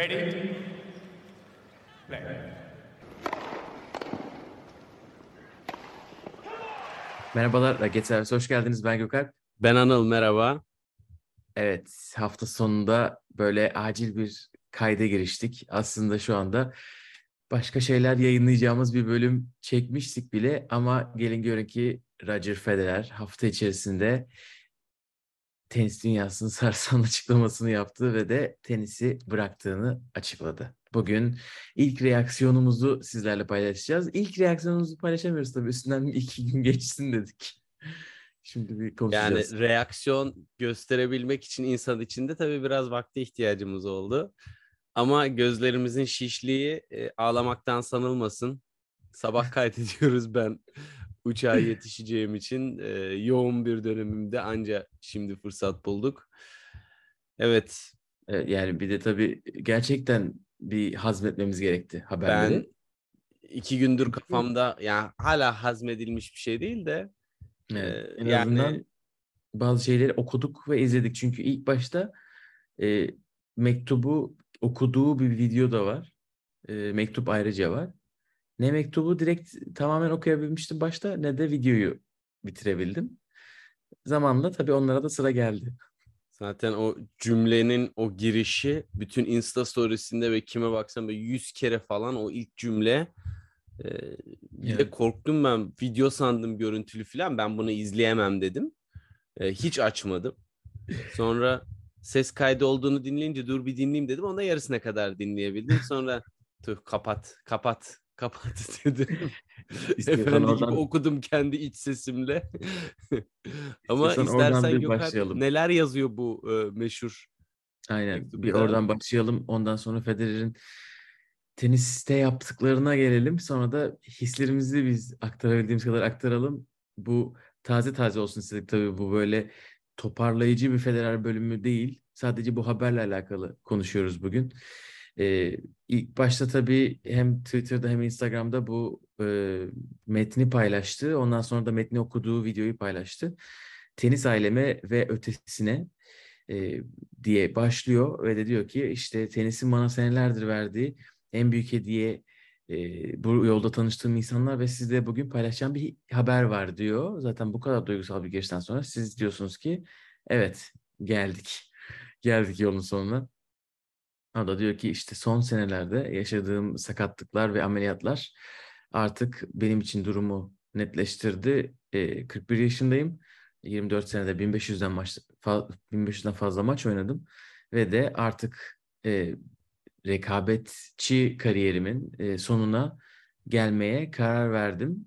Ready? Play. Merhabalar, Raket Servisi hoş geldiniz. Ben Gökalp. Ben Anıl, merhaba. Evet, hafta sonunda böyle acil bir kayda giriştik. Aslında şu anda başka şeyler yayınlayacağımız bir bölüm çekmiştik bile ama gelin görün ki Roger Federer hafta içerisinde tenis dünyasının sarsan açıklamasını yaptı ve de tenisi bıraktığını açıkladı. Bugün ilk reaksiyonumuzu sizlerle paylaşacağız. İlk reaksiyonumuzu paylaşamıyoruz tabii. Üstünden bir iki gün geçsin dedik. Şimdi bir konuşacağız. Yani reaksiyon gösterebilmek için insan içinde tabii biraz vakti ihtiyacımız oldu. Ama gözlerimizin şişliği e, ağlamaktan sanılmasın. Sabah kaydediyoruz ben uçağa yetişeceğim için e, yoğun bir dönemimde anca şimdi fırsat bulduk. Evet. E, yani bir de tabii gerçekten bir hazmetmemiz gerekti haberleri. Ben iki gündür kafamda yani hala hazmedilmiş bir şey değil de Evet, en yani azından bazı şeyleri okuduk ve izledik. Çünkü ilk başta e, mektubu okuduğu bir video da var. E, mektup ayrıca var. Ne mektubu direkt tamamen okuyabilmiştim başta ne de videoyu bitirebildim. Zamanla tabii onlara da sıra geldi. Zaten o cümlenin o girişi bütün Insta storiesinde ve kime baksam böyle 100 kere falan o ilk cümle e, bir de Evet. korktum ben video sandım görüntülü falan ben bunu izleyemem dedim. E, hiç açmadım. Sonra ses kaydı olduğunu dinleyince dur bir dinleyeyim dedim. Onda yarısına kadar dinleyebildim. Sonra tüh kapat kapat kapat dedim. Efendi gibi oradan- okudum kendi iç sesimle. Ama istersen bir Gökalp başlayalım. neler yazıyor bu e, meşhur Aynen. Mektubunda. Bir oradan başlayalım. Ondan sonra Federer'in teniste yaptıklarına gelelim. Sonra da hislerimizi biz aktarabildiğimiz kadar aktaralım. Bu taze taze olsun istedik tabii. Bu böyle toparlayıcı bir Federer bölümü değil. Sadece bu haberle alakalı konuşuyoruz bugün. Ee, ilk başta tabii hem Twitter'da hem Instagram'da bu e, metni paylaştı. Ondan sonra da metni okuduğu videoyu paylaştı. Tenis aileme ve ötesine e, diye başlıyor ve de diyor ki işte tenisin bana senelerdir verdiği en büyük hediye e, bu yolda tanıştığım insanlar ve sizle bugün paylaşacağım bir haber var diyor. Zaten bu kadar duygusal bir girişten sonra siz diyorsunuz ki evet geldik. Geldik yolun sonuna. O da diyor ki işte son senelerde yaşadığım sakatlıklar ve ameliyatlar artık benim için durumu netleştirdi. E, 41 yaşındayım. 24 senede 1500'den maç fa- 1500'den fazla maç oynadım ve de artık e, rekabetçi kariyerimin e, sonuna gelmeye karar verdim.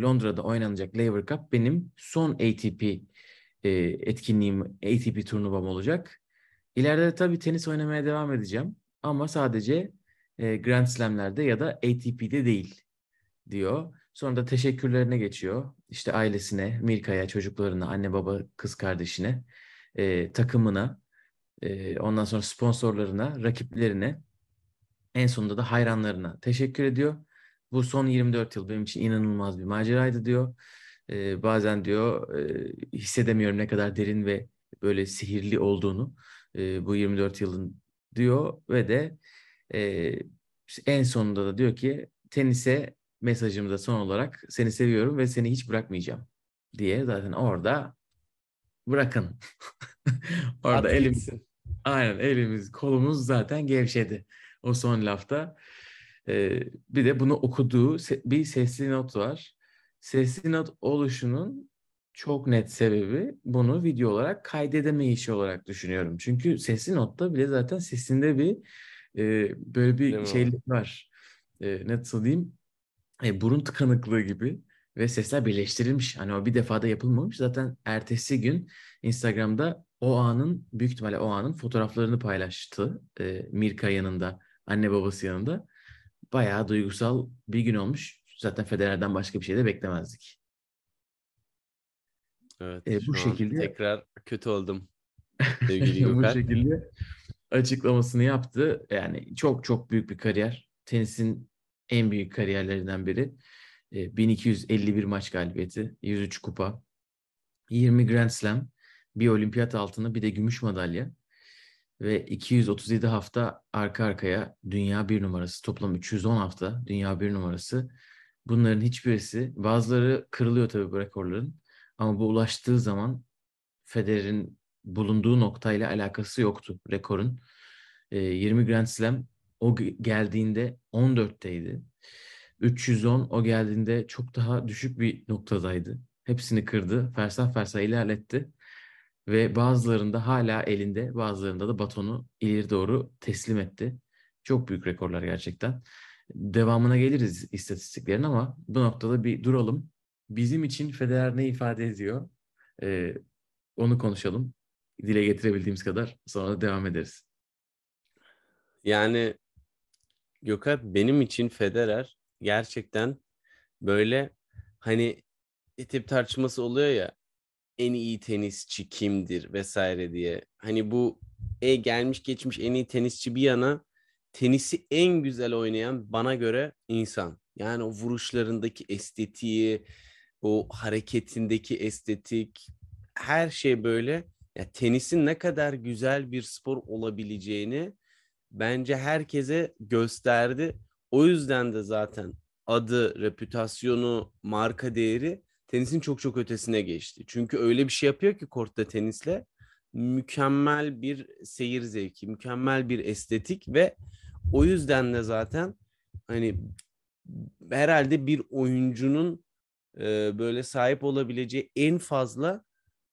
Londra'da oynanacak Laver Cup benim son ATP e, etkinliğim, ATP turnuvam olacak. İleride de tabii tenis oynamaya devam edeceğim ama sadece e, Grand Slam'lerde ya da ATP'de değil diyor. Sonra da teşekkürlerine geçiyor. İşte ailesine, Mirka'ya, çocuklarına, anne baba, kız kardeşine, e, takımına, e, ondan sonra sponsorlarına, rakiplerine, en sonunda da hayranlarına teşekkür ediyor. Bu son 24 yıl benim için inanılmaz bir maceraydı diyor. E, bazen diyor e, hissedemiyorum ne kadar derin ve böyle sihirli olduğunu e, bu 24 yılın diyor ve de e, en sonunda da diyor ki tenise mesajımda son olarak seni seviyorum ve seni hiç bırakmayacağım diye zaten orada bırakın. orada At elim gitsin. aynen elimiz kolumuz zaten gevşedi o son lafta. Ee, bir de bunu okuduğu se- bir sesli not var. Sesli not oluşunun çok net sebebi bunu video olarak kaydedemeyişi olarak düşünüyorum. Çünkü sesli notta bile zaten sesinde bir e, böyle Değil bir mi şeylik var. E, nasıl diyeyim? E, burun tıkanıklığı gibi ve sesler birleştirilmiş. Hani o bir defada yapılmamış. Zaten ertesi gün Instagram'da o anın büyük ihtimalle o anın fotoğraflarını paylaştı. E, Mirka yanında, anne babası yanında. Bayağı duygusal bir gün olmuş. Zaten Federer'den başka bir şey de beklemezdik. Evet, E, bu şekilde- tekrar kötü oldum. Sevgili bu şekilde açıklamasını yaptı. Yani çok çok büyük bir kariyer. Tenisin en büyük kariyerlerinden biri. E, 1251 maç galibiyeti, 103 kupa, 20 Grand Slam, bir olimpiyat altını, bir de gümüş madalya. ve 237 hafta arka arkaya dünya bir numarası. Toplam 310 hafta dünya bir numarası. Bunların hiçbirisi, bazıları kırılıyor tabii bu rekorların. Ama bu ulaştığı zaman Federer'in bulunduğu noktayla alakası yoktu rekorun. E, 20 Grand Slam o geldiğinde 14'teydi. 310 o geldiğinde çok daha düşük bir noktadaydı. Hepsini kırdı. Fersah fersah ilerletti. Ve bazılarında hala elinde, bazılarında da batonu ileri doğru teslim etti. Çok büyük rekorlar gerçekten. Devamına geliriz istatistiklerin ama bu noktada bir duralım. Bizim için Federer ne ifade ediyor? Ee, onu konuşalım. Dile getirebildiğimiz kadar sonra devam ederiz. Yani Gökhan benim için Federer gerçekten böyle hani tip tartışması oluyor ya en iyi tenisçi kimdir vesaire diye. Hani bu e gelmiş geçmiş en iyi tenisçi bir yana tenisi en güzel oynayan bana göre insan. Yani o vuruşlarındaki estetiği, o hareketindeki estetik her şey böyle. Ya tenisin ne kadar güzel bir spor olabileceğini bence herkese gösterdi. O yüzden de zaten adı, reputasyonu, marka değeri tenisin çok çok ötesine geçti. Çünkü öyle bir şey yapıyor ki kortta tenisle mükemmel bir seyir zevki, mükemmel bir estetik ve o yüzden de zaten hani herhalde bir oyuncunun e, böyle sahip olabileceği en fazla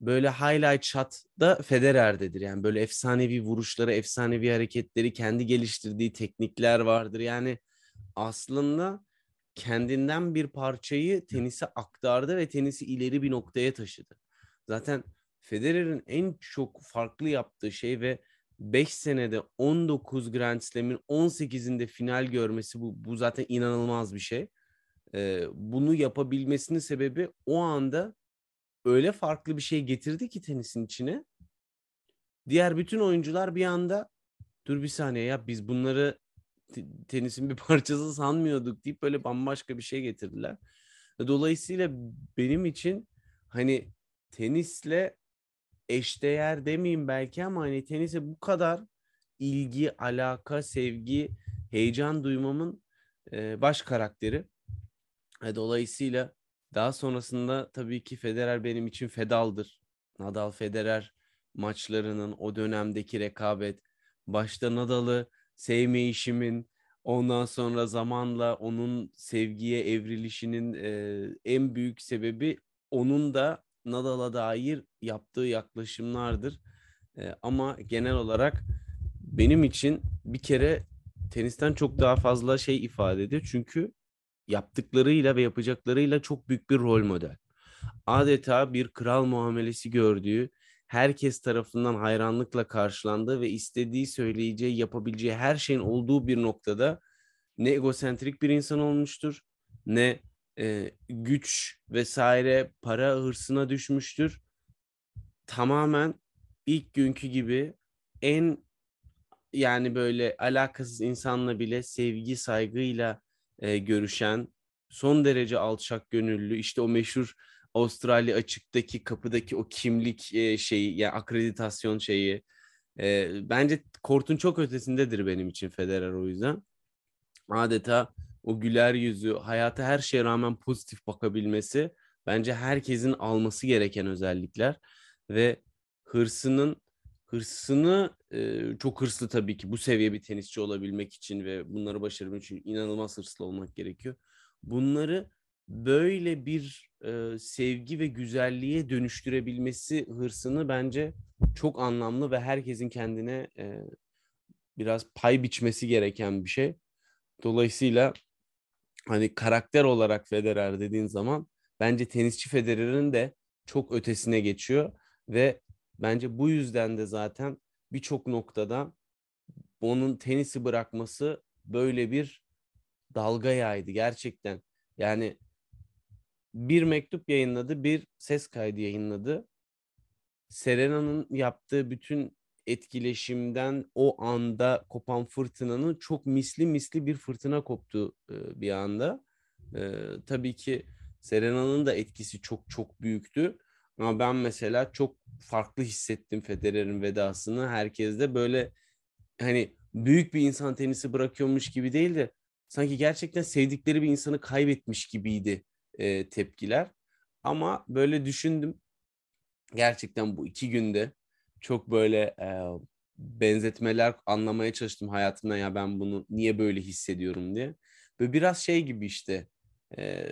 böyle highlight shot da Federer'dedir. Yani böyle efsanevi vuruşları, efsanevi hareketleri, kendi geliştirdiği teknikler vardır. Yani aslında kendinden bir parçayı tenise aktardı ve tenisi ileri bir noktaya taşıdı. Zaten Federer'in en çok farklı yaptığı şey ve 5 senede 19 Grand Slam'in 18'inde final görmesi bu, bu zaten inanılmaz bir şey. Ee, bunu yapabilmesinin sebebi o anda öyle farklı bir şey getirdi ki tenisin içine. Diğer bütün oyuncular bir anda dur bir saniye ya biz bunları tenisin bir parçası sanmıyorduk deyip böyle bambaşka bir şey getirdiler. Dolayısıyla benim için hani tenisle eşdeğer demeyeyim belki ama hani tenise bu kadar ilgi, alaka, sevgi, heyecan duymamın e, baş karakteri. Dolayısıyla daha sonrasında tabii ki Federer benim için fedaldır. Nadal Federer maçlarının o dönemdeki rekabet, başta Nadal'ı sevmeyişimin, ondan sonra zamanla onun sevgiye evrilişinin e, en büyük sebebi onun da Nadal'a dair yaptığı yaklaşımlardır. E, ama genel olarak benim için bir kere tenisten çok daha fazla şey ifade ediyor. Çünkü yaptıklarıyla ve yapacaklarıyla çok büyük bir rol model. Adeta bir kral muamelesi gördüğü, herkes tarafından hayranlıkla karşılandığı ve istediği, söyleyeceği, yapabileceği her şeyin olduğu bir noktada ne egosentrik bir insan olmuştur, ne e, güç vesaire para hırsına düşmüştür. Tamamen ilk günkü gibi en yani böyle alakasız insanla bile sevgi saygıyla e, görüşen son derece alçak gönüllü işte o meşhur Avustralya açıktaki kapıdaki o kimlik e, şeyi yani akreditasyon şeyi e, bence kortun çok ötesindedir benim için Federer o yüzden. Adeta o güler yüzü, hayata her şeye rağmen pozitif bakabilmesi bence herkesin alması gereken özellikler ve hırsının hırsını e, çok hırslı tabii ki bu seviye bir tenisçi olabilmek için ve bunları başarabilmek için inanılmaz hırslı olmak gerekiyor. Bunları böyle bir e, sevgi ve güzelliğe dönüştürebilmesi hırsını bence çok anlamlı ve herkesin kendine e, biraz pay biçmesi gereken bir şey. Dolayısıyla hani karakter olarak Federer dediğin zaman bence tenisçi Federer'in de çok ötesine geçiyor ve bence bu yüzden de zaten birçok noktada onun tenisi bırakması böyle bir dalga yaydı gerçekten. Yani bir mektup yayınladı, bir ses kaydı yayınladı. Serena'nın yaptığı bütün etkileşimden o anda kopan fırtınanın çok misli misli bir fırtına koptu e, bir anda. E, tabii ki Serena'nın da etkisi çok çok büyüktü. Ama ben mesela çok farklı hissettim Federer'in vedasını. Herkes de böyle hani büyük bir insan tenisi bırakıyormuş gibi değil de sanki gerçekten sevdikleri bir insanı kaybetmiş gibiydi e, tepkiler. Ama böyle düşündüm. Gerçekten bu iki günde çok böyle e, benzetmeler anlamaya çalıştım hayatımda ya ben bunu niye böyle hissediyorum diye. Böyle biraz şey gibi işte e,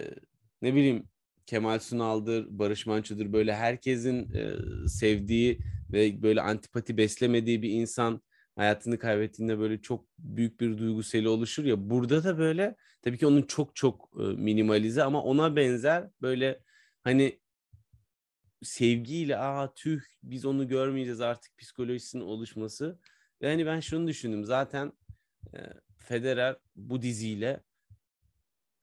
ne bileyim Kemal Sunal'dır, Barış Manço'dur böyle herkesin e, sevdiği ve böyle antipati beslemediği bir insan hayatını kaybettiğinde böyle çok büyük bir duyguseli oluşur ya. Burada da böyle tabii ki onun çok çok e, minimalize ama ona benzer böyle hani sevgiyle aa tüh biz onu görmeyeceğiz artık psikolojisinin oluşması. Ve hani ben şunu düşündüm zaten e, Federer bu diziyle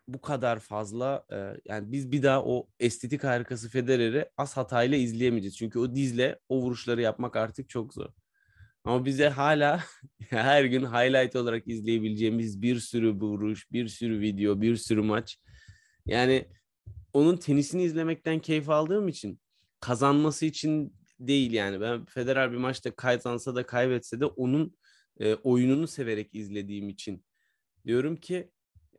bu kadar fazla e, yani biz bir daha o estetik harikası Federer'i az hatayla izleyemeyeceğiz. Çünkü o dizle o vuruşları yapmak artık çok zor. Ama bize hala her gün highlight olarak izleyebileceğimiz bir sürü vuruş, bir sürü video, bir sürü maç. Yani onun tenisini izlemekten keyif aldığım için kazanması için değil yani. Ben Federer bir maçta kazansa da kaybetse de onun e, oyununu severek izlediğim için diyorum ki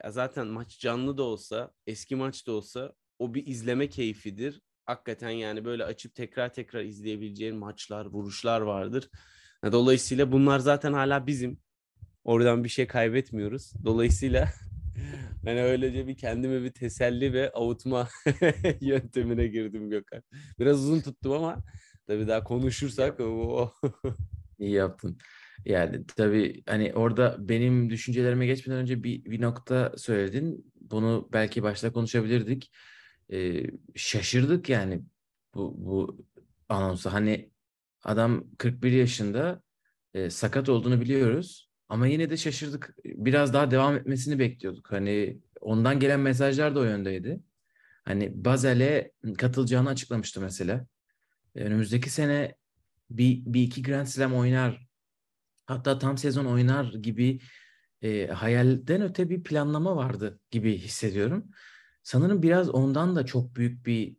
ya zaten maç canlı da olsa, eski maç da olsa o bir izleme keyfidir. Hakikaten yani böyle açıp tekrar tekrar izleyebileceğin maçlar, vuruşlar vardır. Dolayısıyla bunlar zaten hala bizim. Oradan bir şey kaybetmiyoruz. Dolayısıyla ben öylece bir kendime bir teselli ve avutma yöntemine girdim Gökhan. Biraz uzun tuttum ama tabii daha konuşursak o. İyi yaptın. Yani tabii hani orada benim düşüncelerime geçmeden önce bir, bir nokta söyledin. Bunu belki başta konuşabilirdik. Ee, şaşırdık yani bu, bu anonsa. Hani adam 41 yaşında e, sakat olduğunu biliyoruz. Ama yine de şaşırdık. Biraz daha devam etmesini bekliyorduk. Hani ondan gelen mesajlar da o yöndeydi. Hani Bazel'e katılacağını açıklamıştı mesela. Önümüzdeki sene bir, bir iki Grand Slam oynar hatta tam sezon oynar gibi e, hayalden öte bir planlama vardı gibi hissediyorum. Sanırım biraz ondan da çok büyük bir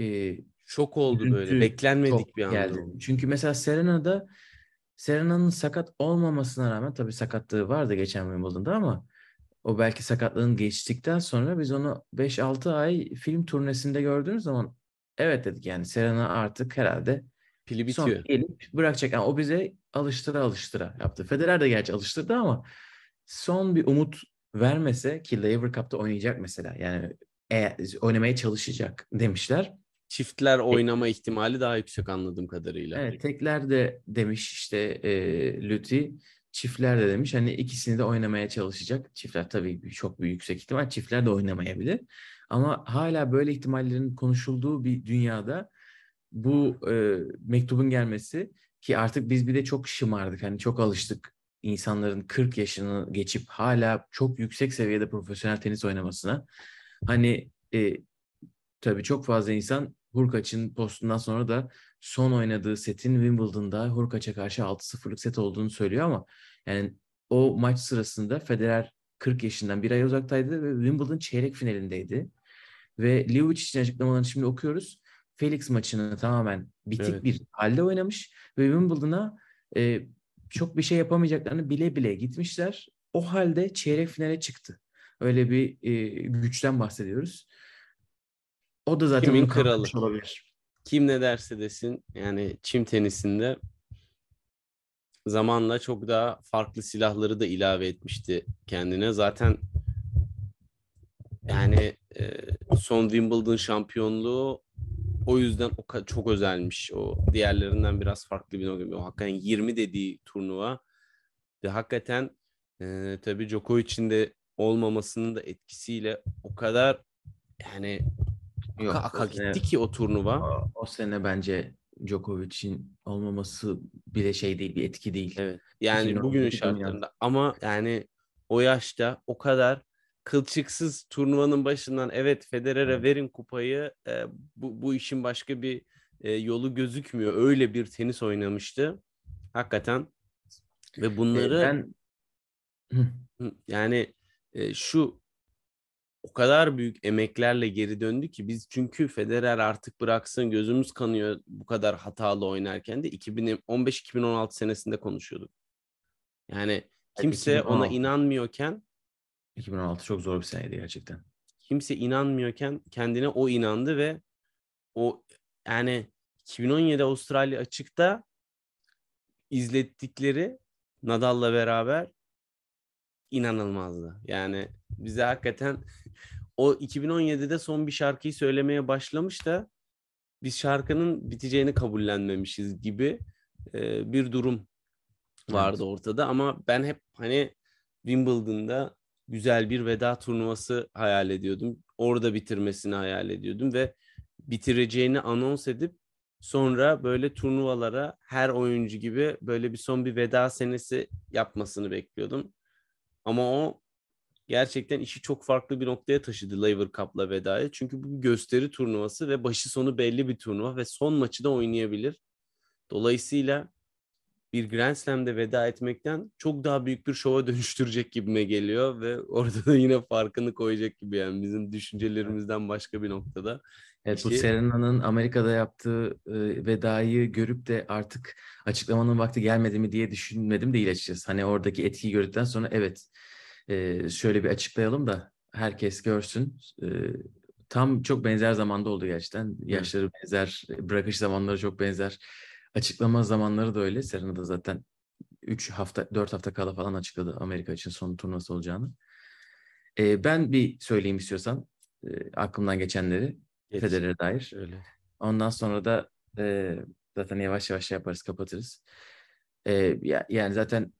e, şok oldu böyle. Beklenmedik bir anda. Geldi. Çünkü mesela Serena'da Serena'nın sakat olmamasına rağmen tabii sakatlığı vardı geçen Wimbledon'da ama o belki sakatlığın geçtikten sonra biz onu 5-6 ay film turnesinde gördüğümüz zaman evet dedik yani Serena artık herhalde pili bitiyor. Son gelip bırakacak. Yani o bize alıştıra alıştıra yaptı. Federer de gerçi alıştırdı ama son bir umut vermese ki Laver Cup'ta oynayacak mesela. Yani e, oynamaya çalışacak demişler. Çiftler oynama ihtimali daha yüksek anladığım kadarıyla. Evet, tekler de demiş işte e, Lüti. Çiftler de demiş hani ikisini de oynamaya çalışacak. Çiftler tabii çok büyük yüksek ihtimal çiftler de oynamayabilir. Ama hala böyle ihtimallerin konuşulduğu bir dünyada bu e, mektubun gelmesi ki artık biz bir de çok şımardık. Hani çok alıştık insanların 40 yaşını geçip hala çok yüksek seviyede profesyonel tenis oynamasına. Hani e, tabii çok fazla insan Hurkaç'ın postundan sonra da son oynadığı setin Wimbledon'da Hurkaç'a karşı 6-0'lık set olduğunu söylüyor ama yani o maç sırasında Federer 40 yaşından bir ay uzaktaydı ve Wimbledon çeyrek finalindeydi. Ve Liuvic için açıklamalarını şimdi okuyoruz. Felix maçını tamamen bitik evet. bir halde oynamış ve Wimbledon'a e, çok bir şey yapamayacaklarını bile bile gitmişler. O halde çeyrek finale çıktı. Öyle bir e, güçten bahsediyoruz. O da zaten Kimin kralı olabilir. Kim ne derse desin yani çim tenisinde zamanla çok daha farklı silahları da ilave etmişti kendine. Zaten yani e, son Wimbledon şampiyonluğu o yüzden o çok özelmiş. O diğerlerinden biraz farklı bir nokta. O hakikaten 20 dediği turnuva ve hakikaten e, tabii Djokovic'in de olmamasının da etkisiyle o kadar yani Yok, aka, aka gitti sene, ki o turnuva. O, o sene bence Djokovic'in olmaması bile şey değil, bir etki değil. Evet. Yani bugünün şartlarında ama yani o yaşta o kadar kılçıksız turnuvanın başından evet Federer'e verin kupayı e, bu, bu işin başka bir e, yolu gözükmüyor. Öyle bir tenis oynamıştı. Hakikaten ve bunları ben... yani e, şu o kadar büyük emeklerle geri döndü ki biz çünkü Federer artık bıraksın gözümüz kanıyor bu kadar hatalı oynarken de 2015-2016 senesinde konuşuyorduk. Yani kimse ona 2016. inanmıyorken 2016 çok zor bir seneydi gerçekten. kimse inanmıyorken kendine o inandı ve o yani 2017 Avustralya açıkta izlettikleri Nadal'la beraber inanılmazdı. Yani bize hakikaten o 2017'de son bir şarkıyı söylemeye başlamış da biz şarkının biteceğini kabullenmemişiz gibi e, bir durum vardı ortada ama ben hep hani Wimbledon'da güzel bir veda turnuvası hayal ediyordum. Orada bitirmesini hayal ediyordum ve bitireceğini anons edip sonra böyle turnuvalara her oyuncu gibi böyle bir son bir veda senesi yapmasını bekliyordum. Ama o gerçekten işi çok farklı bir noktaya taşıdı Laver Cup'la vedayı. Çünkü bu bir gösteri turnuvası ve başı sonu belli bir turnuva ve son maçı da oynayabilir. Dolayısıyla bir Grand Slam'de veda etmekten çok daha büyük bir şova dönüştürecek gibime geliyor ve orada da yine farkını koyacak gibi yani bizim düşüncelerimizden başka bir noktada. Evet bu Serena'nın Amerika'da yaptığı e, vedayı görüp de artık açıklamanın vakti gelmedi mi diye düşünmedim değil açıkçası. Hani oradaki etkiyi gördükten sonra evet e, şöyle bir açıklayalım da herkes görsün. E, tam çok benzer zamanda oldu gerçekten. Yaşları benzer, bırakış zamanları çok benzer. Açıklama zamanları da öyle. Serena da zaten 3 hafta 4 hafta kala falan açıkladı Amerika için son turnuvası olacağını. E, ben bir söyleyeyim istiyorsan e, aklımdan geçenleri. Geç. Federer'e dair. Öyle. Ondan sonra da e, zaten yavaş yavaş şey yaparız, kapatırız. E, ya- yani zaten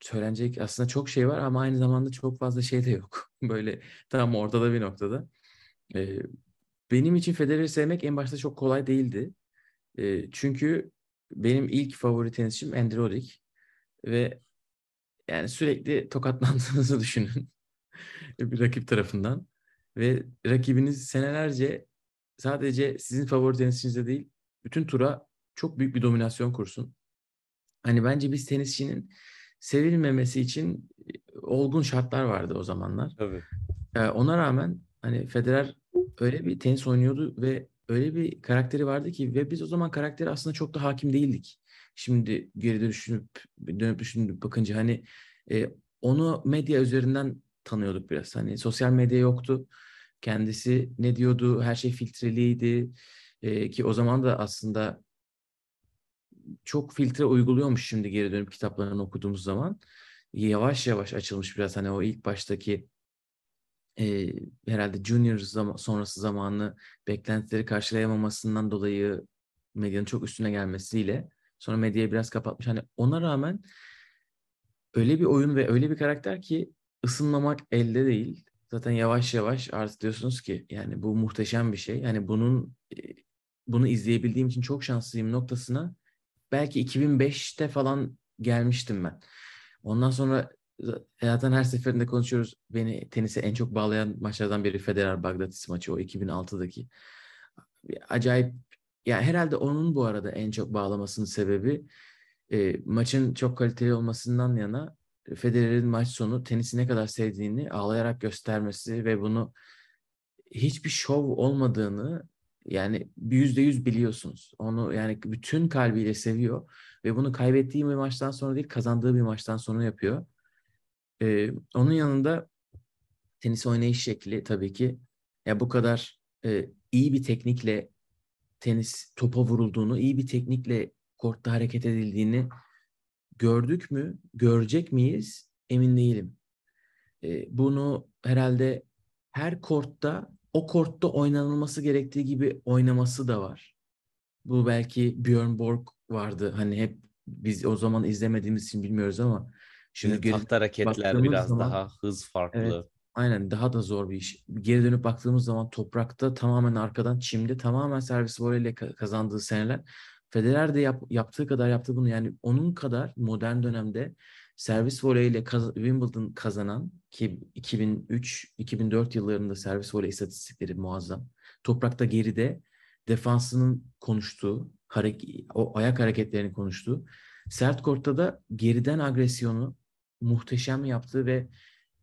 söylenecek aslında çok şey var ama aynı zamanda çok fazla şey de yok. Böyle tam ortada bir noktada. E, benim için Federer'i sevmek en başta çok kolay değildi. E, çünkü benim ilk favori tenisçim Andy Roddick ve yani sürekli tokatlandığınızı düşünün bir rakip tarafından ve rakibiniz senelerce sadece sizin favori tenisçinizde değil bütün tura çok büyük bir dominasyon kursun. Hani bence biz tenisçinin sevilmemesi için olgun şartlar vardı o zamanlar. Tabii. Ee, ona rağmen hani Federer öyle bir tenis oynuyordu ve öyle bir karakteri vardı ki ve biz o zaman karakteri aslında çok da hakim değildik. Şimdi geri düşünüp dönüp düşünüp bakınca hani e, onu medya üzerinden tanıyorduk biraz. Hani sosyal medya yoktu. Kendisi ne diyordu? Her şey filtreliydi. E, ki o zaman da aslında çok filtre uyguluyormuş şimdi geri dönüp kitaplarını okuduğumuz zaman. Yavaş yavaş açılmış biraz hani o ilk baştaki e, herhalde junior zama- sonrası zamanı beklentileri karşılayamamasından dolayı medyanın çok üstüne gelmesiyle sonra medyayı biraz kapatmış. Hani ona rağmen öyle bir oyun ve öyle bir karakter ki ısınmamak elde değil. Zaten yavaş yavaş artık diyorsunuz ki yani bu muhteşem bir şey. Yani bunun bunu izleyebildiğim için çok şanslıyım noktasına belki 2005'te falan gelmiştim ben. Ondan sonra zaten her seferinde konuşuyoruz. Beni tenise en çok bağlayan maçlardan biri Federer Bagdatis maçı o 2006'daki. Acayip ya herhalde onun bu arada en çok bağlamasının sebebi e, maçın çok kaliteli olmasından yana Federer'in maç sonu tenisi ne kadar sevdiğini ağlayarak göstermesi ve bunu hiçbir şov olmadığını yani yüzde yüz biliyorsunuz. Onu yani bütün kalbiyle seviyor ve bunu kaybettiği bir maçtan sonra değil kazandığı bir maçtan sonra yapıyor. Ee, onun yanında tenis oynayış şekli tabii ki ya bu kadar e, iyi bir teknikle tenis topa vurulduğunu, iyi bir teknikle kortta hareket edildiğini gördük mü, görecek miyiz emin değilim. Ee, bunu herhalde her kortta o kortta oynanılması gerektiği gibi oynaması da var. Bu belki Björn Borg vardı. Hani hep biz o zaman izlemediğimiz için bilmiyoruz ama şimdi geri taht hareketler baktığımız biraz zaman- daha hız farklı. Evet. aynen daha da zor bir iş. Geri dönüp baktığımız zaman toprakta tamamen arkadan çimde tamamen servis voleyle ka- kazandığı seneler. Federer de yap- yaptığı kadar yaptı bunu. Yani onun kadar modern dönemde servis voleyle kaz- Wimbledon kazanan ki 2003-2004 yıllarında servis voley istatistikleri muazzam. Toprakta geride defansının konuştuğu, harek- o ayak hareketlerini konuştuğu, sert kortta da geriden agresyonu muhteşem yaptığı ve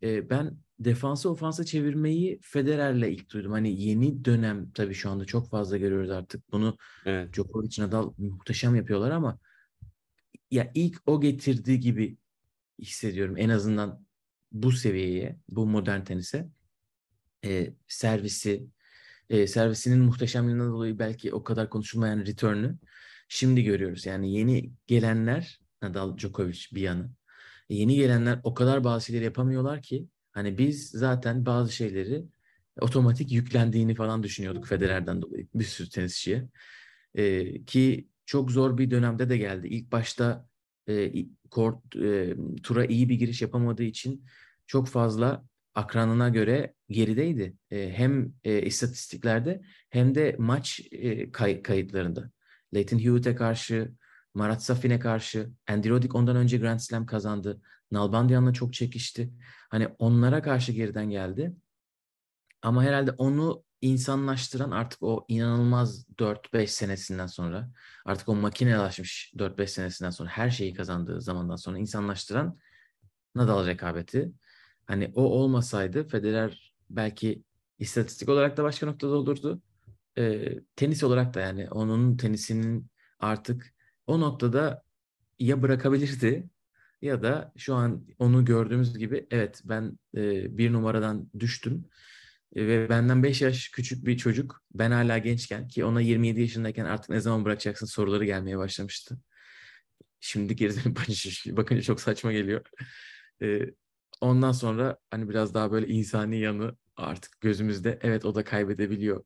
e, ben defansı ofansa çevirmeyi Federer'le ilk duydum. Hani yeni dönem tabii şu anda çok fazla görüyoruz artık. Bunu Evet. Djokovic, Nadal muhteşem yapıyorlar ama ya ilk o getirdiği gibi hissediyorum en azından bu seviyeye, bu modern tenise. E, servisi, e, servisinin muhteşemliğinden dolayı belki o kadar konuşulmayan return'ü şimdi görüyoruz. Yani yeni gelenler, Nadal, Djokovic bir yana, yeni gelenler o kadar bazı şeyleri yapamıyorlar ki hani biz zaten bazı şeyleri otomatik yüklendiğini falan düşünüyorduk Federer'den dolayı bir sürü tenisçiye. E, ki çok zor bir dönemde de geldi. İlk başta e, kort, e, tura iyi bir giriş yapamadığı için çok fazla akranına göre gerideydi. E, hem e, istatistiklerde hem de maç e, kay- kayıtlarında. Leighton Hewitt'e karşı, Marat Safin'e karşı, Andy Roddick ondan önce Grand Slam kazandı. Nalbandian'la çok çekişti. Hani onlara karşı geriden geldi. Ama herhalde onu insanlaştıran artık o inanılmaz 4-5 senesinden sonra artık o makinelaşmış 4-5 senesinden sonra her şeyi kazandığı zamandan sonra insanlaştıran Nadal rekabeti. Hani o olmasaydı Federer belki istatistik olarak da başka noktada olurdu. Ee, tenis olarak da yani onun tenisinin artık o noktada ya bırakabilirdi ya da şu an onu gördüğümüz gibi evet ben e, bir numaradan düştüm ve benden 5 yaş küçük bir çocuk ben hala gençken ki ona 27 yaşındayken artık ne zaman bırakacaksın soruları gelmeye başlamıştı. Şimdi geri dönüp bakınca çok saçma geliyor. E, ondan sonra hani biraz daha böyle insani yanı artık gözümüzde evet o da kaybedebiliyor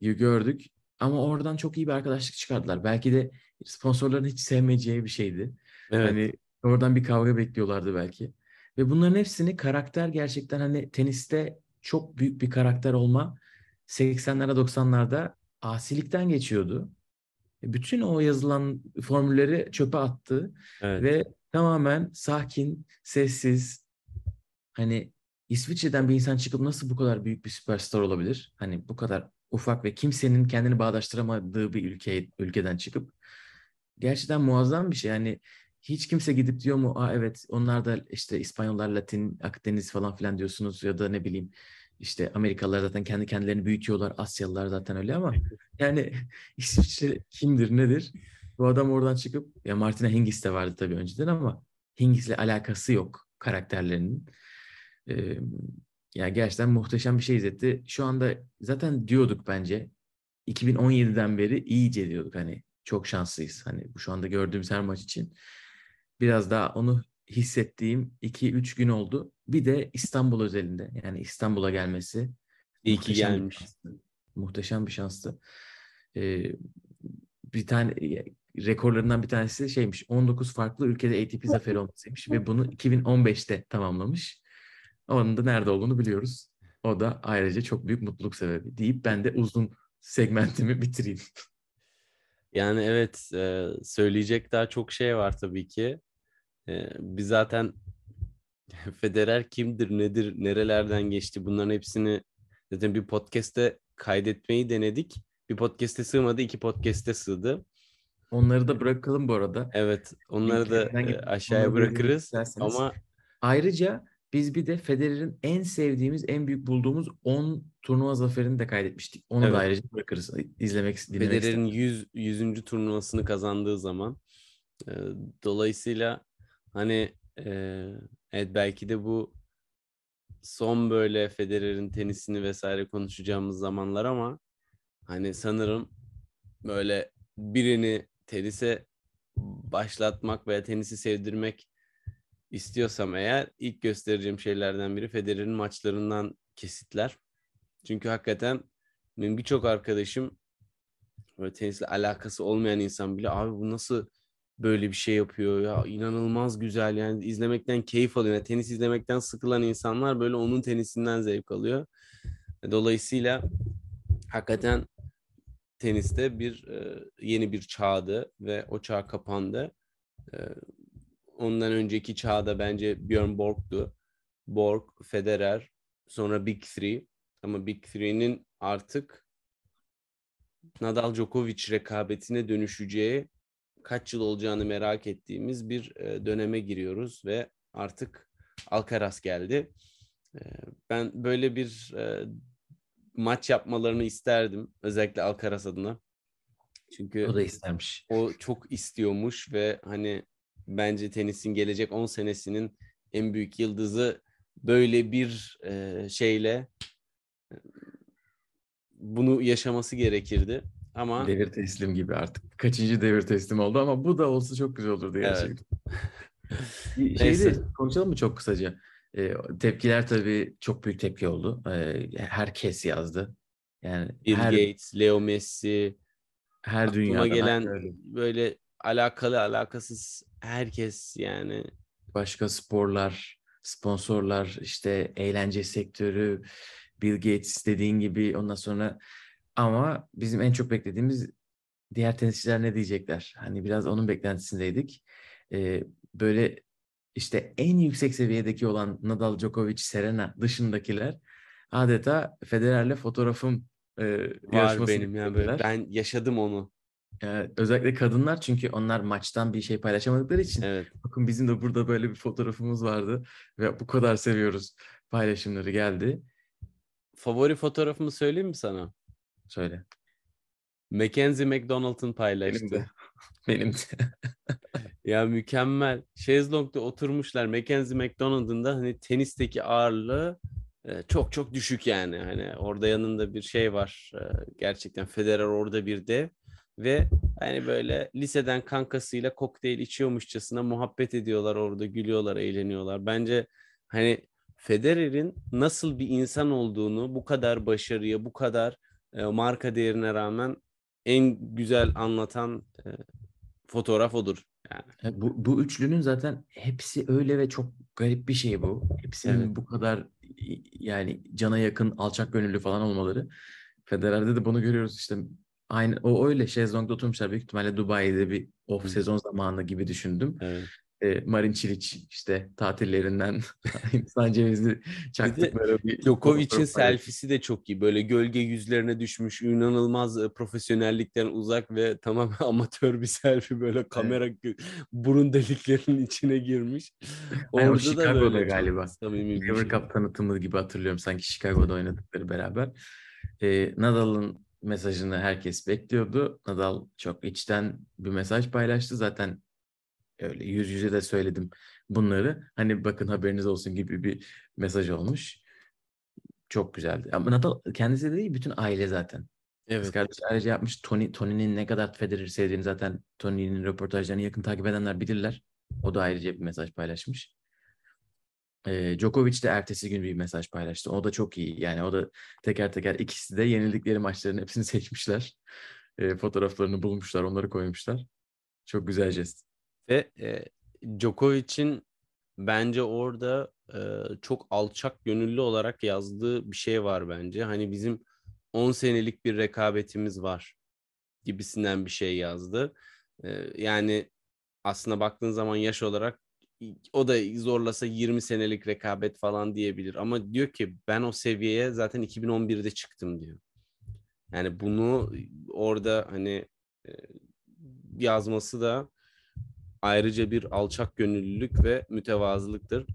gördük. Ama oradan çok iyi bir arkadaşlık çıkardılar. Belki de sponsorların hiç sevmeyeceği bir şeydi. Evet. Hani oradan bir kavga bekliyorlardı belki. Ve bunların hepsini karakter gerçekten hani teniste çok büyük bir karakter olma 80'lerde 90'larda asilikten geçiyordu. Bütün o yazılan formülleri çöpe attı Evet. ve tamamen sakin, sessiz hani İsviçre'den bir insan çıkıp nasıl bu kadar büyük bir süperstar olabilir? Hani bu kadar ufak ve kimsenin kendini bağdaştıramadığı bir ülke ülkeden çıkıp gerçekten muazzam bir şey. Yani hiç kimse gidip diyor mu? Aa evet onlar da işte İspanyollar Latin Akdeniz falan filan diyorsunuz ya da ne bileyim işte Amerikalılar zaten kendi kendilerini büyütüyorlar. Asyalılar zaten öyle ama yani İsviçre kimdir nedir? Bu adam oradan çıkıp ya Martina Hingis de vardı tabii önceden ama Hingis'le alakası yok karakterlerinin. Ee, yani gerçekten muhteşem bir şey izletti. Şu anda zaten diyorduk bence 2017'den beri iyice diyorduk hani çok şanslıyız. Hani şu anda gördüğümüz her maç için biraz daha onu hissettiğim 2-3 gün oldu. Bir de İstanbul özelinde yani İstanbul'a gelmesi İyi ki gelmiş. Muhteşem bir şanstı. Ee, bir tane rekorlarından bir tanesi şeymiş 19 farklı ülkede ATP zaferi olmasıymış ve bunu 2015'te tamamlamış. Onun da nerede olduğunu biliyoruz. O da ayrıca çok büyük mutluluk sebebi deyip ben de uzun segmentimi bitireyim. Yani evet e, söyleyecek daha çok şey var tabii ki. E, biz zaten Federer kimdir, nedir, nerelerden geçti bunların hepsini zaten bir podcast'te kaydetmeyi denedik. Bir podcast'e sığmadı, iki podcast'e sığdı. Onları da bırakalım bu arada. Evet, onları da e, aşağıya bırakırız. Ama Ayrıca biz bir de Federer'in en sevdiğimiz, en büyük bulduğumuz 10 turnuva zaferini de kaydetmiştik. Onu Evet. da ayrıca bırakırız. izlemek, dinlemek Federer'in isterseniz. 100 100. turnuvasını kazandığı zaman e, dolayısıyla hani e, evet belki de bu son böyle Federer'in tenisini vesaire konuşacağımız zamanlar ama hani sanırım böyle birini tenise başlatmak veya tenisi sevdirmek istiyorsam eğer ilk göstereceğim şeylerden biri Federer'in maçlarından kesitler. Çünkü hakikaten benim birçok arkadaşım böyle tenisle alakası olmayan insan bile abi bu nasıl böyle bir şey yapıyor ya inanılmaz güzel yani izlemekten keyif alıyor. Yani tenis izlemekten sıkılan insanlar böyle onun tenisinden zevk alıyor. Dolayısıyla hakikaten teniste bir yeni bir çağdı ve o çağ kapandı. E, ondan önceki çağda bence Björn Borg'du. Borg, Federer, sonra Big Three. Ama Big Three'nin artık Nadal Djokovic rekabetine dönüşeceği kaç yıl olacağını merak ettiğimiz bir e, döneme giriyoruz ve artık Alcaraz geldi. Ee, ben böyle bir e, maç yapmalarını isterdim. Özellikle Alcaraz adına. Çünkü O da istermiş. o çok istiyormuş ve hani bence tenisin gelecek 10 senesinin en büyük yıldızı böyle bir e, şeyle e, bunu yaşaması gerekirdi. Ama Devir teslim gibi artık. Kaçıncı devir teslim oldu ama bu da olsa çok güzel olurdu Evet. gerçekten. Neyse. Şeyde konuşalım mı çok kısaca? Ee, tepkiler tabii çok büyük tepki oldu. Ee, herkes yazdı. Yani Bill her, Gates, Leo Messi, her aklıma dünyadan gelen öyle. böyle alakalı alakasız herkes yani başka sporlar, sponsorlar, işte eğlence sektörü, Bill Gates dediğin gibi ondan sonra ama bizim en çok beklediğimiz diğer tenisçiler ne diyecekler? Hani biraz onun beklentisindeydik. Ee, böyle işte en yüksek seviyedeki olan Nadal, Djokovic, Serena dışındakiler adeta Federer'le fotoğrafım e, var benim yani böyle ben yaşadım onu. Ee, özellikle kadınlar çünkü onlar maçtan bir şey paylaşamadıkları için Evet. Bakın bizim de burada böyle bir fotoğrafımız vardı ve bu kadar seviyoruz paylaşımları geldi. Favori fotoğrafımı söyleyeyim mi sana? Söyle. Mackenzie McDonald'ın paylaştı. Benim de. Benim de. Ya mükemmel. Şezlong'da oturmuşlar. Mackenzie McDonald'ın da hani tenisteki ağırlığı e, çok çok düşük yani. Hani orada yanında bir şey var. E, Gerçekten Federer orada bir dev ve hani böyle liseden kankasıyla kokteyl içiyormuşçasına muhabbet ediyorlar orada gülüyorlar, eğleniyorlar. Bence hani Federer'in nasıl bir insan olduğunu bu kadar başarıya, bu kadar e, marka değerine rağmen en güzel anlatan e, fotoğraf odur. Yani. E, Bu, bu üçlünün zaten hepsi öyle ve çok garip bir şey bu. Hepsinin Evet. bu kadar yani cana yakın, alçak gönüllü falan olmaları. Federer'de de bunu görüyoruz işte. Aynı o öyle şezlongda oturmuşlar büyük ihtimalle Dubai'de bir off Hı. sezon zamanı gibi düşündüm. Evet. E, Marin Cilic işte tatillerinden insan cevizi çaktıkları bir Djokovic'in fotoğraf paylaşmış. selfie'si de çok iyi. Böyle gölge yüzlerine düşmüş, inanılmaz e, profesyonellikten uzak ve tamamen amatör bir selfie. Böyle kamera gö- burun deliklerinin içine girmiş. Orada da Chicago'da böyle galiba. bir Lever şey. Cup tanıtımı gibi hatırlıyorum sanki Chicago'da oynadıkları beraber. Ee, Nadal'ın mesajını herkes bekliyordu. Nadal çok içten bir mesaj paylaştı. Zaten öyle yüz yüze de söyledim bunları. Hani bakın haberiniz olsun gibi bir mesaj olmuş. Çok güzeldi. Ama Nadal kendisi de değil bütün aile zaten. Kız Evet. kardeş ayrıca yapmış. Tony, Tony'nin ne kadar Federer sevdiğini zaten Tony'nin röportajlarını yakın takip edenler bilirler. O da ayrıca bir mesaj paylaşmış. Ee, Djokovic de ertesi gün bir mesaj paylaştı. O da çok iyi. Yani o da teker teker ikisi de yenildikleri maçların hepsini seçmişler. Ee, fotoğraflarını bulmuşlar, onları koymuşlar. Çok güzel jest. Ve e, Djokovic'in bence orada e, çok alçak gönüllü olarak yazdığı bir şey var bence. Hani bizim 10 senelik bir rekabetimiz var gibisinden bir şey yazdı. E, yani aslında baktığın zaman yaş olarak o da zorlasa 20 senelik rekabet falan diyebilir. Ama diyor ki ben o seviyeye zaten 2011'de çıktım diyor. Yani bunu orada hani e, yazması da ayrıca bir alçak gönüllülük ve mütevazılıktır.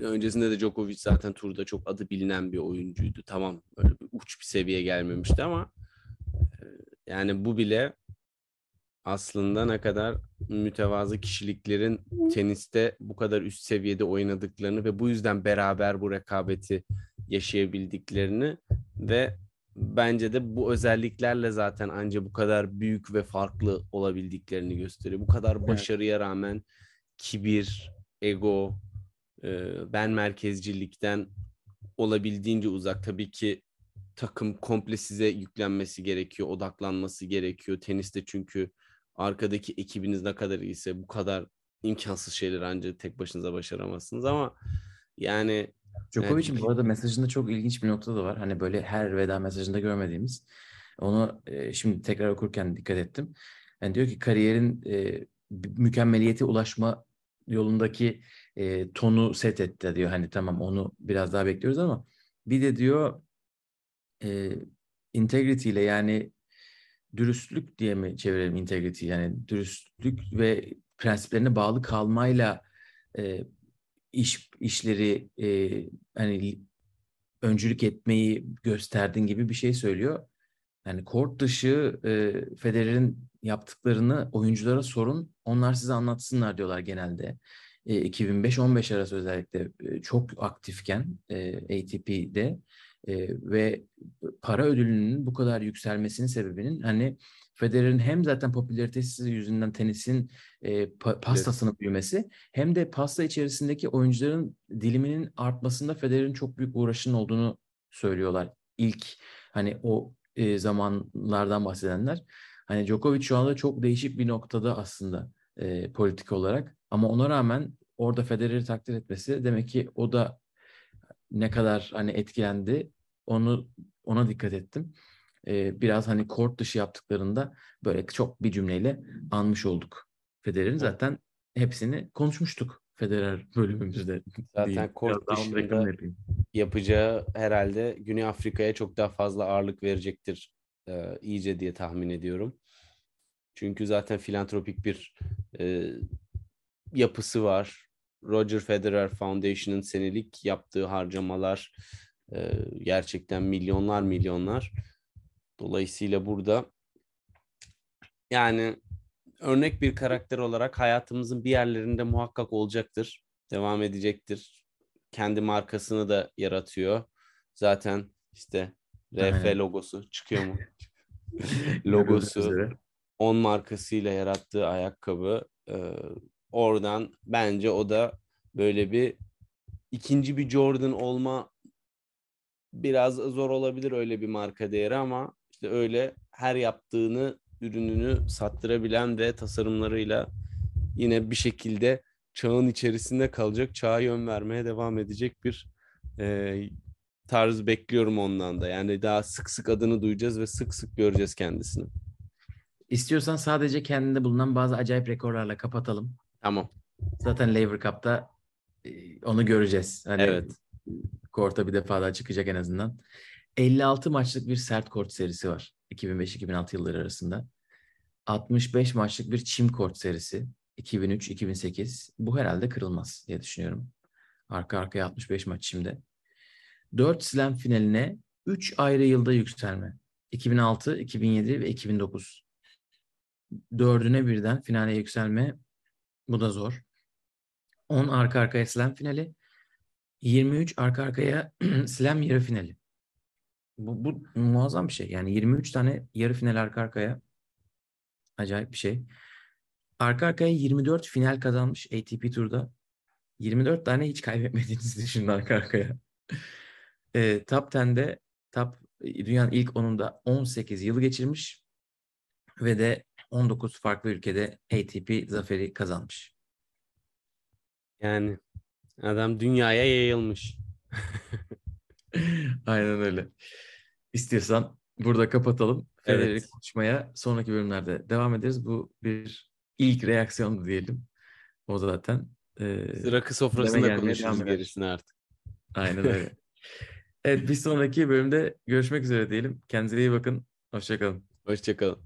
Öncesinde de Djokovic zaten turda çok adı bilinen bir oyuncuydu. Tamam öyle bir uç bir seviye gelmemişti ama e, yani bu bile aslında ne kadar mütevazı kişiliklerin teniste bu kadar üst seviyede oynadıklarını ve bu yüzden beraber bu rekabeti yaşayabildiklerini ve bence de bu özelliklerle zaten anca bu kadar büyük ve farklı olabildiklerini gösteriyor. Bu kadar başarıya rağmen kibir, ego, e, ben merkezcilikten olabildiğince uzak. Tabii ki takım komple size yüklenmesi gerekiyor, odaklanması gerekiyor. Teniste çünkü arkadaki ekibiniz ne kadar iyiyse bu kadar imkansız şeyleri ancak tek başınıza başaramazsınız ama yani Djokovic'in Evet. bu arada mesajında çok ilginç bir nokta da var. Hani böyle her veda mesajında görmediğimiz. Onu e, şimdi tekrar okurken dikkat ettim. Yani diyor ki kariyerin e, mükemmeliyete ulaşma yolundaki e, tonu set etti diyor. Hani tamam onu biraz daha bekliyoruz ama bir de diyor e, integrity ile yani dürüstlük diye mi çevirelim integrity yani dürüstlük ve prensiplerine bağlı kalmayla e, iş işleri e, hani öncülük etmeyi gösterdin gibi bir şey söylüyor. Yani kort dışı e, Federer'in yaptıklarını oyunculara sorun, onlar size anlatsınlar diyorlar genelde. E, 2005-15 arası özellikle e, çok aktifken e, ATP'de e, ve para ödülünün bu kadar yükselmesinin sebebinin hani Federer'in hem zaten popülaritesi yüzünden tenisin e, pa- pastasının büyümesi hem de pasta içerisindeki oyuncuların diliminin artmasında Federer'in çok büyük uğraşının olduğunu söylüyorlar. İlk hani o e, zamanlardan bahsedenler. Hani Djokovic şu anda çok değişik bir noktada aslında e, politik olarak. Ama ona rağmen orada Federer'i takdir etmesi demek ki o da ne kadar hani etkilendi onu ona dikkat ettim. Ee, biraz hani kort dışı yaptıklarında böyle çok bir cümleyle anmış olduk. Federer'in zaten hepsini konuşmuştuk Federer bölümümüzde. Zaten kort dışında- yapacağı herhalde Güney Afrika'ya çok daha fazla ağırlık verecektir e, iyice diye tahmin ediyorum. Çünkü zaten filantropik bir e, yapısı var. Roger Federer Foundation'ın senelik yaptığı harcamalar e, gerçekten milyonlar milyonlar. Dolayısıyla burada yani örnek bir karakter olarak hayatımızın bir yerlerinde muhakkak olacaktır. Devam edecektir. Kendi markasını da yaratıyor. Zaten işte RF Aynen. logosu çıkıyor mu? Logosu, üzere. 10 markasıyla yarattığı ayakkabı. e, oradan bence o da böyle bir ikinci bir Jordan olma biraz zor olabilir öyle bir marka değeri ama işte öyle her yaptığını ürününü sattırabilen ve tasarımlarıyla yine bir şekilde çağın içerisinde kalacak, çağa yön vermeye devam edecek bir e, tarz bekliyorum ondan da. Yani daha sık sık adını duyacağız ve sık sık göreceğiz kendisini. İstiyorsan sadece kendinde bulunan bazı acayip rekorlarla kapatalım. Tamam. Zaten Lever Cup'ta e, onu göreceğiz. Hani Evet. Korta bir defa daha çıkacak en azından. 56 maçlık bir sert kort serisi var. 2005-2006 yılları arasında. 65 maçlık bir çim kort serisi. 2003-2008. Bu herhalde kırılmaz diye düşünüyorum. Arka arkaya 65 maç çimde. 4 slam finaline 3 ayrı yılda yükselme. 2006, 2007 ve 2009. Dördüne birden finale yükselme. Bu da zor. 10 arka arkaya slam finali. 23 arka arkaya slam yarı finali. Bu, bu muazzam bir şey. Yani 23 tane yarı final arka arkaya. Acayip bir şey. Arka arkaya 24 final kazanmış ATP turda. 24 tane hiç kaybetmediğinizi düşünün arka arkaya. E, top 10'de top dünyanın ilk 10'unda 18 yıl geçirmiş ve de 19 farklı ülkede ATP zaferi kazanmış. Yani adam dünyaya yayılmış. Aynen öyle. İstiyorsan burada kapatalım. Federer'i Evet. konuşmaya sonraki bölümlerde devam ederiz. Bu bir ilk reaksiyondu diyelim. O zaten. Ee, Biz rakı sofrasında konuşuruz gerisini artık. aynen öyle. Evet bir sonraki bölümde görüşmek üzere diyelim. Kendinize iyi bakın. Hoşçakalın. Hoşçakalın.